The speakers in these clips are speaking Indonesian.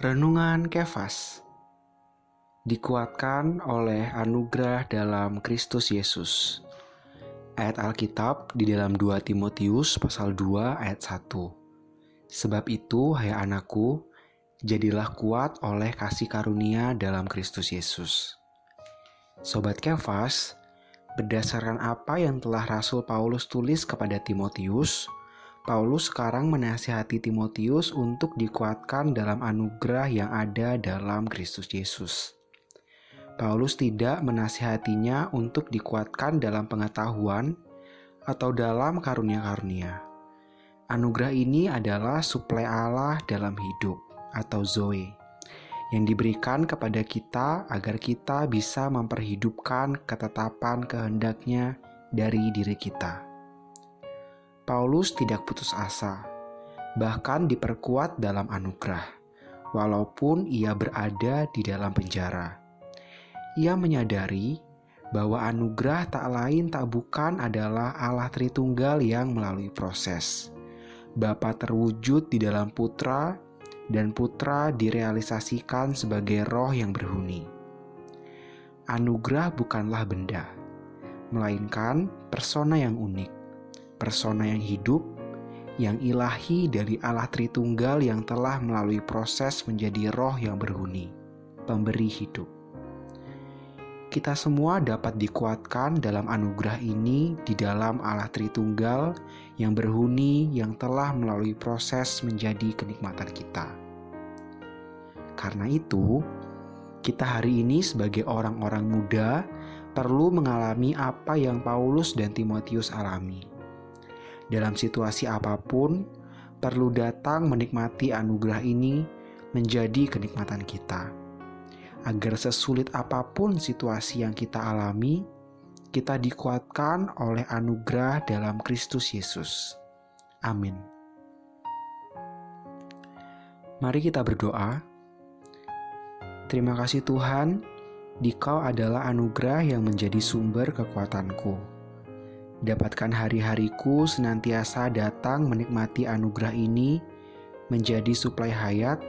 Renungan Kefas dikuatkan oleh anugerah dalam Kristus Yesus. Ayat Alkitab di dalam 2 Timotius pasal 2 ayat 1. Sebab itu, hai anakku, jadilah kuat oleh kasih karunia dalam Kristus Yesus. Sobat Kefas, berdasarkan apa yang telah Rasul Paulus tulis kepada Timotius, Paulus sekarang menasihati Timotius untuk dikuatkan dalam anugerah yang ada dalam Kristus Yesus. Paulus tidak menasihatinya untuk dikuatkan dalam pengetahuan atau dalam karunia-karunia. Anugerah ini adalah suplai Allah dalam hidup atau Zoe yang diberikan kepada kita agar kita bisa memperhidupkan ketetapan kehendaknya dari diri kita. Paulus tidak putus asa, bahkan diperkuat dalam anugerah, walaupun ia berada di dalam penjara. Ia menyadari bahwa anugerah tak lain tak bukan adalah Allah Tritunggal yang melalui proses. Bapa terwujud di dalam putra dan putra direalisasikan sebagai roh yang berhuni. Anugerah bukanlah benda, melainkan persona yang unik persona yang hidup, yang ilahi dari Allah Tritunggal yang telah melalui proses menjadi roh yang berhuni, pemberi hidup. Kita semua dapat dikuatkan dalam anugerah ini di dalam Allah Tritunggal yang berhuni yang telah melalui proses menjadi kenikmatan kita. Karena itu, kita hari ini sebagai orang-orang muda perlu mengalami apa yang Paulus dan Timotius alami dalam situasi apa pun, perlu datang menikmati anugerah ini menjadi kenikmatan kita. Agar sesulit apa pun situasi yang kita alami, kita dikuatkan oleh anugerah dalam Kristus Yesus. Amin. Mari kita berdoa. Terima kasih Tuhan, Dikau adalah anugerah yang menjadi sumber kekuatanku. Dapatkan hari-hariku senantiasa datang menikmati anugerah ini menjadi suplai hayat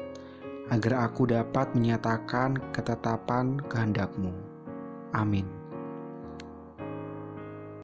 agar aku dapat menyatakan ketetapan kehendakmu. Amin.